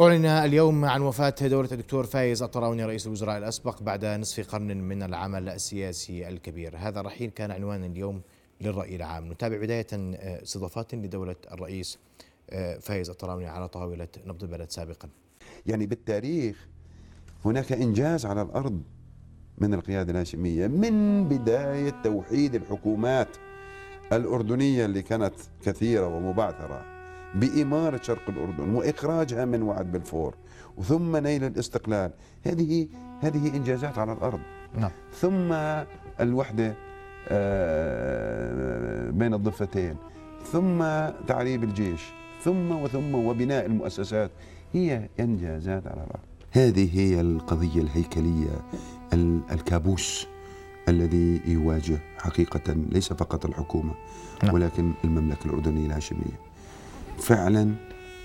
أعلن اليوم عن وفاة دولة الدكتور فايز الطراوني رئيس الوزراء الأسبق بعد نصف قرن من العمل السياسي الكبير. هذا الرحيل كان عنوان اليوم للرأي العام. نتابع بداية استضافات لدولة الرئيس فايز الطراوني على طاولة نبض البلد سابقا. يعني بالتاريخ هناك إنجاز على الأرض من القيادة الهاشمية من بداية توحيد الحكومات الأردنية اللي كانت كثيرة ومبعثرة. بإمارة شرق الأردن وإخراجها من وعد بلفور ثم نيل الاستقلال. هذه هذه إنجازات على الأرض. نعم. ثم الوحدة آه، بين الضفتين. ثم تعريب الجيش. ثم وثم وبناء المؤسسات. هي إنجازات على الأرض. هذه هي القضية الهيكلية الكابوس الذي يواجه حقيقة ليس فقط الحكومة نعم. ولكن المملكة الأردنية الهاشمية فعلا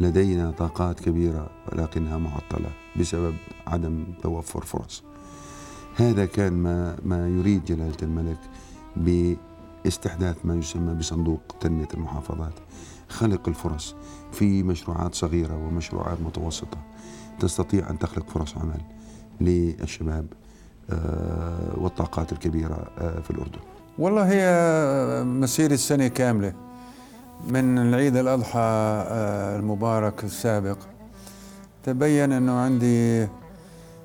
لدينا طاقات كبيرة ولكنها معطلة بسبب عدم توفر فرص. هذا كان ما, ما يريد جلالة الملك باستحداث ما يسمى بصندوق تنمية المحافظات. خلق الفرص في مشروعات صغيرة ومشروعات متوسطة. تستطيع أن تخلق فرص عمل للشباب آه، والطاقات الكبيرة آه، في الأردن. والله هي مسيرة سنة كاملة. من العيد الأضحى آه، المبارك السابق. تبين أنه عندي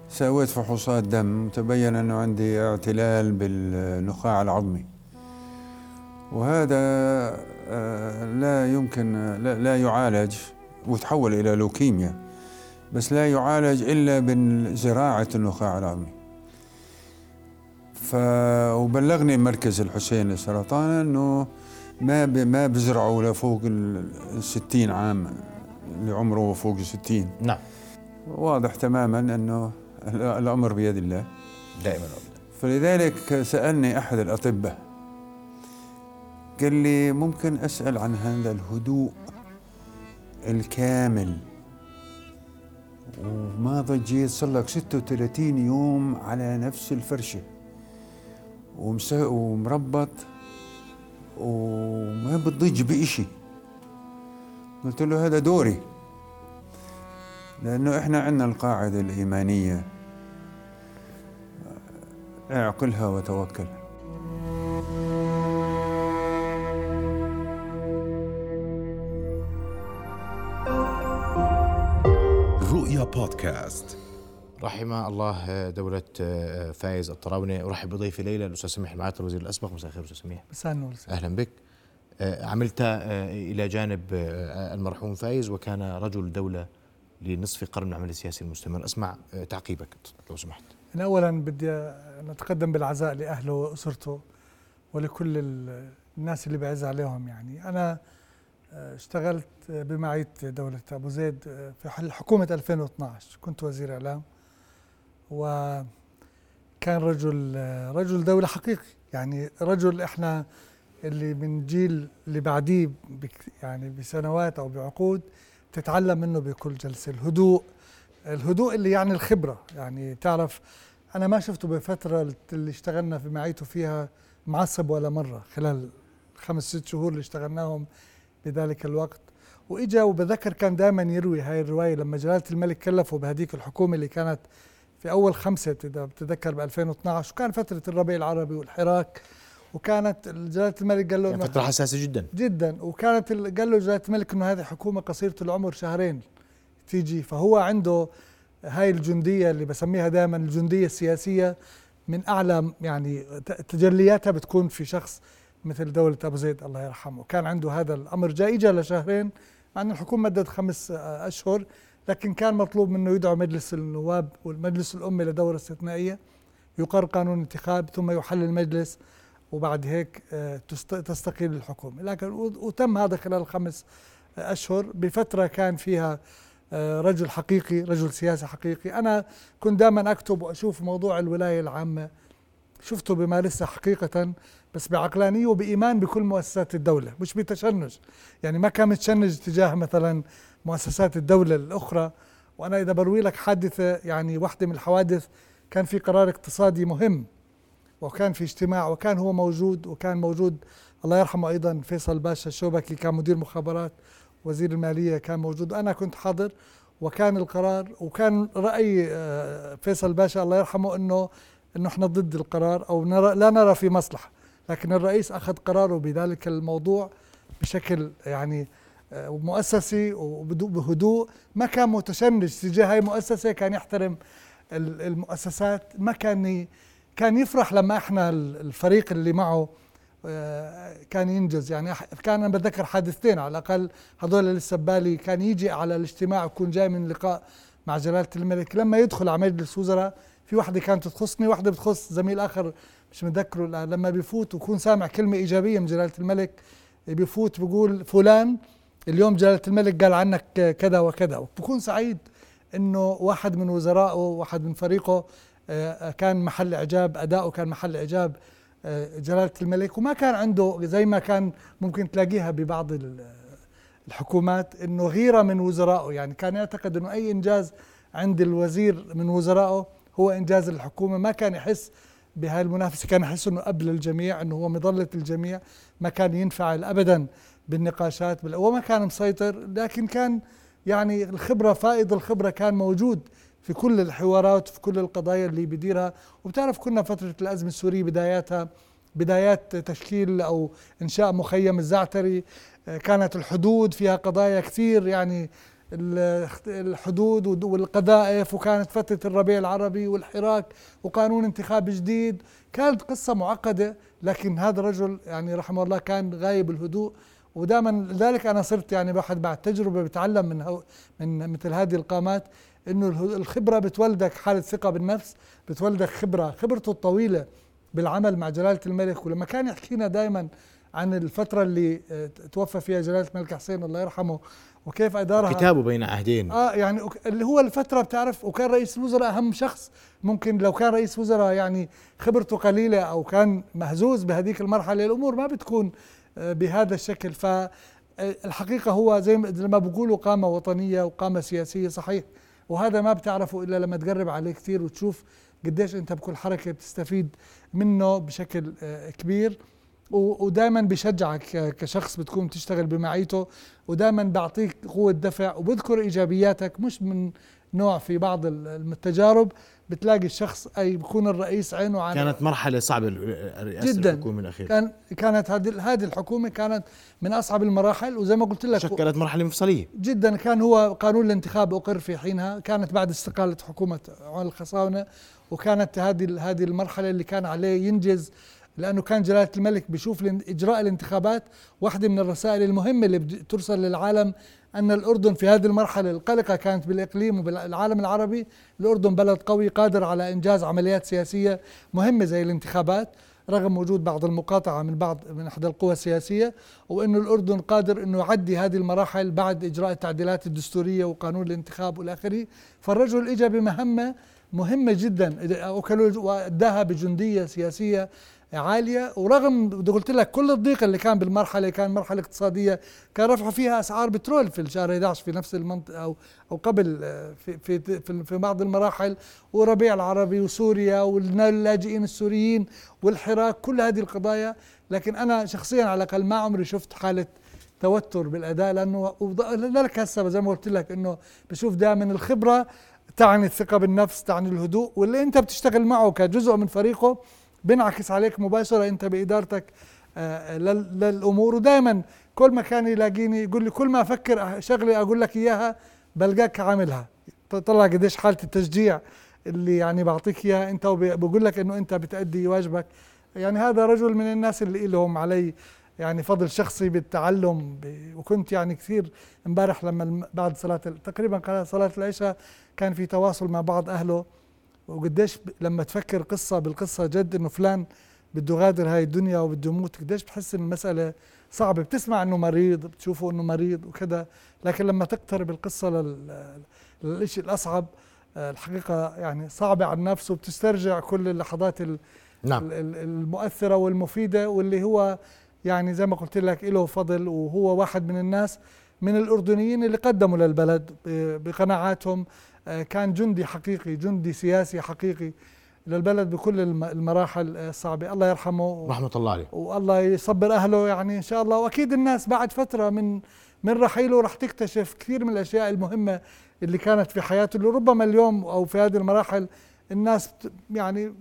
سويت فحوصات دم تبين أنه عندي اعتلال بالنخاع العظمي. وهذا لا يمكن لا يعالج وتحول إلى لوكيميا بس لا يعالج إلا بزراعة النخاع العظمي. ف وبلغني مركز الحسين للسرطان أنه ما. ما بزرعوا لفوق ال 60 عام اللي عمره فوق 60 نعم. واضح تماما إنه الأمر بيد الله. دائما. فلذلك سألني أحد الأطباء قال لي ممكن أسأل عن هذا الهدوء الكامل. وما ضجيت صار لك 36 يوم على نفس الفرشة؟ ومربط وما بتضج بإشي قلت له هذا دوري. لأنه إحنا عندنا القاعدة الإيمانية. أعقلها وتوكل رؤيا بودكاست. رحم الله دولة فايز الطراوني أرحب بضيفي ليلى الأستاذ سميح المعاطي الوزير الأسبق. مساء الخير أستاذ سميح. مساء النور أهلا بك. عملت إلى جانب المرحوم فايز وكان رجل دولة لنصف قرن من العمل السياسي المستمر. أسمع تعقيبك لو سمحت. أنا أولا بدي نتقدم بالعزاء لأهله وأسرته ولكل الناس اللي بعز عليهم يعني. أنا اشتغلت بمعية دولة أبو زيد في حكومة 2012 كنت وزير إعلام. وكان رجل رجل دولة حقيقي. يعني رجل إحنا اللي من جيل اللي بعديه يعني بسنوات أو بعقود تتعلم منه بكل جلسة. الهدوء الهدوء اللي يعني الخبرة. يعني تعرف أنا ما شفته بفترة اللي اشتغلنا في معيته فيها معصب ولا مرة خلال خمس ست شهور اللي اشتغلناهم بذلك الوقت. وإجا وبذكر كان دائما يروي هاي الرواية لما جلالة الملك كلفه بهديك الحكومة اللي كانت في أول خمسة إذا بتذكر ب 2012 وكان فترة الربيع العربي والحراك وكانت جلالة الملك قال له يعني فترة حساسة جدا. جدا وكانت قال له جلالة الملك إنه هذه حكومة قصيرة العمر شهرين تيجي فهو عنده هاي الجندية اللي بسميها دائما الجندية السياسية من أعلى يعني تجلياتها بتكون في شخص مثل دولة أبو زيد الله يرحمه. كان عنده هذا الأمر جاء إجا لشهرين مع أن الحكومة مدت خمس أشهر لكن كان مطلوب منه يدعو مجلس النواب والمجلس الأمي لدورة استثنائية يقر قانون انتخاب ثم يحل المجلس وبعد هيك آه، تستقيل الحكومة. لكن وتم هذا خلال خمس أشهر. بفترة كان فيها آه، رجل حقيقي رجل سياسي حقيقي. أنا كنت دائما أكتب وأشوف موضوع الولاية العامة. شفته بمارسها حقيقة بس بعقلانية وبإيمان بكل مؤسسات الدولة مش بتشنج. يعني ما كان متشنج تجاه مثلا مؤسسات الدولة الأخرى. وأنا إذا بروي لك حادثة يعني واحدة من الحوادث كان في قرار اقتصادي مهم وكان في اجتماع وكان هو موجود وكان موجود الله يرحمه أيضا فيصل باشا الشوبكي كان مدير مخابرات وزير المالية كان موجود أنا كنت حاضر وكان القرار وكان رأي آه، فيصل باشا الله يرحمه إنه إنه إحنا ضد القرار أو نرى لا نرى في مصلحة لكن الرئيس أخذ قراره بذلك الموضوع بشكل يعني آه، مؤسسي وبهدوء ما كان متشنج. تجاه هاي المؤسسه كان يحترم المؤسسات. ما كان كان يفرح لما إحنا الفريق اللي معه آه، كان ينجز. يعني كان أنا بتذكر حادثتين. على الأقل هذول لسه ببالي كان يجي على الاجتماع يكون جاي من لقاء مع جلالة الملك. لما يدخل على مجلس وزراء في وحدة كانت تخصني وحدة بتخص زميل آخر مش متذكره. لما بيفوت ويكون سامع كلمة إيجابية من جلالة الملك بيفوت بيقول فلان اليوم جلالة الملك قال عنك كذا وكذا. وبكون سعيد إنه واحد من وزرائه واحد من فريقه آه، كان محل إعجاب أداؤه كان محل إعجاب آه، جلالة الملك. وما كان عنده زي ما كان ممكن تلاقيها ببعض الحكومات إنه غيرة من وزرائه يعني كان يعتقد إنه أي إنجاز عند الوزير من وزرائه هو إنجاز الحكومة. ما كان يحس بهاي المنافسة كان يحس إنه قبل الجميع إنه هو مظلة الجميع ما كان ينفعل ابدا بالنقاشات وما كان مسيطر لكن كان يعني الخبرة فائض الخبرة كان موجود في كل الحوارات وفي كل القضايا اللي بيديرها وبتعرف كنا فترة الأزمة السورية بداياتها بدايات تشكيل أو إنشاء مخيم الزعتري آه، كانت الحدود فيها قضايا كثير يعني الحدود والقذائف وكانت فترة الربيع العربي والحراك وقانون انتخاب جديد. كانت قصة معقدة لكن هذا الرجل يعني رحمه الله كان غايب الهدوء. ودائما لذلك أنا صرت يعني واحد بعد تجربة بتعلم من من مثل هذه القامات إنه الخبرة بتولدك حالة ثقة بالنفس بتولدك خبرة خبرته الطويلة بالعمل مع جلالة الملك. ولما كان يحكينا دائما عن الفترة اللي آه، توفى فيها جلالة الملك حسين الله يرحمه وكيف أدارها. كتابه بين عهدين. آه يعني اللي هو الفترة بتعرف وكان رئيس الوزراء أهم شخص. ممكن لو كان رئيس وزراء يعني خبرته قليلة أو كان مهزوز بهذيك المرحلة الأمور ما بتكون آه، بهذا الشكل. فالحقيقة هو زي ما بقولوا قامة وطنية وقامة سياسية صحيح. وهذا ما بتعرفه إلا لما تقرب عليه كثير وتشوف قديش أنت بكل حركة بتستفيد منه بشكل آه، كبير. ودائما بشجعك كشخص بتكون تشتغل بمعيته ودائما بعطيك قوة دفع وبذكر إيجابياتك مش من نوع في بعض التجارب بتلاقي الشخص أي بكون الرئيس عينه على كانت مرحلة صعبة رئاسة جدا. الحكومة الأخيرة. كان كانت هذه هذه الحكومة كانت من أصعب المراحل وزي ما قلت لك شكلت مرحلة مفصلية. جدا. كان هو قانون الانتخاب أقر في حينها كانت بعد استقالة حكومة عون الخصاونه وكانت هذه هذه المرحلة اللي كان عليه ينجز لأنه كان جلالة الملك بيشوف إجراء الانتخابات واحدة من الرسائل المهمة اللي ترسل للعالم أن الأردن في هذه المرحلة القلقة كانت بالإقليم وبالعالم العربي الأردن بلد قوي قادر على إنجاز عمليات سياسية مهمة زي الانتخابات رغم وجود بعض المقاطعة من بعض من إحدى القوى السياسية وأنه الأردن قادر أنه يعدي هذه المراحل بعد إجراء التعديلات الدستورية وقانون الانتخاب والآخره فالرجل إجا بمهمة مهمة جدا وأداها بجندية سياسية عالية ورغم قلت لك كل الضيق اللي كان بالمرحلة كان مرحلة اقتصادية كان رفعوا فيها أسعار بترول في الشهر 11 في نفس المنطقة أو أو قبل في في في, في بعض المراحل وربيع العربي وسوريا واللاجئين السوريين والحراك كل هذه القضايا. لكن أنا شخصيا على الأقل ما عمري شفت حالة توتر بالأداء لأنه لذلك هسه زي ما قلت لك إنه بشوف دائما الخبرة تعني الثقة بالنفس تعني الهدوء واللي أنت بتشتغل معه كجزء من فريقه بينعكس عليك مباشرة أنت بإدارتك آه، للأمور. ودائما كل ما كان يلاقيني يقول لي كل ما أفكر شغله أقول لك إياها بلقاك عاملها. طلع قديش حالة التشجيع اللي يعني بعطيك إياها أنت وبقول لك إنه أنت بتأدي واجبك. يعني هذا رجل من الناس اللي لهم علي يعني فضل شخصي بالتعلم وكنت يعني كثير إمبارح لما بعد صلاة تقريبا صلاة العشاء كان في تواصل مع بعض أهله. وقديش لما تفكر قصة بالقصة جد إنه فلان بده يغادر هاي الدنيا وبده يموت قديش بتحس ان المسألة صعبة بتسمع إنه مريض بتشوفه إنه مريض وكذا لكن لما تقترب القصة لل... للشيء الأصعب آه، الحقيقة يعني صعبة على النفس وبتسترجع كل اللحظات ال... نعم. المؤثرة والمفيدة واللي هو يعني زي ما قلت لك له فضل وهو واحد من الناس من الأردنيين اللي قدموا للبلد بقناعاتهم كان جندي حقيقي جندي سياسي حقيقي للبلد بكل المراحل الصعبة. الله يرحمه رحمة الله عليه. والله يصبر أهله يعني إن شاء الله. وأكيد الناس بعد فترة من من رحيله رح تكتشف كثير من الأشياء المهمة اللي كانت في حياته اللي ربما اليوم أو في هذه المراحل الناس يعني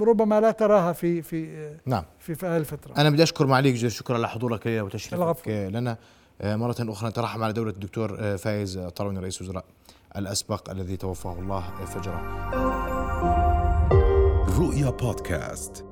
ربما لا تراها في في نعم. في, في هذه الفترة. أنا بدي أشكر معاليك جزيل الشكر على حضورك لنا وتشريفك. لنا. آه، مرة أخرى نترحم على دولة الدكتور آه، فايز طروني رئيس وزراء. الأسبق الذي توفاه الله فجرا. رؤيا بودكاست.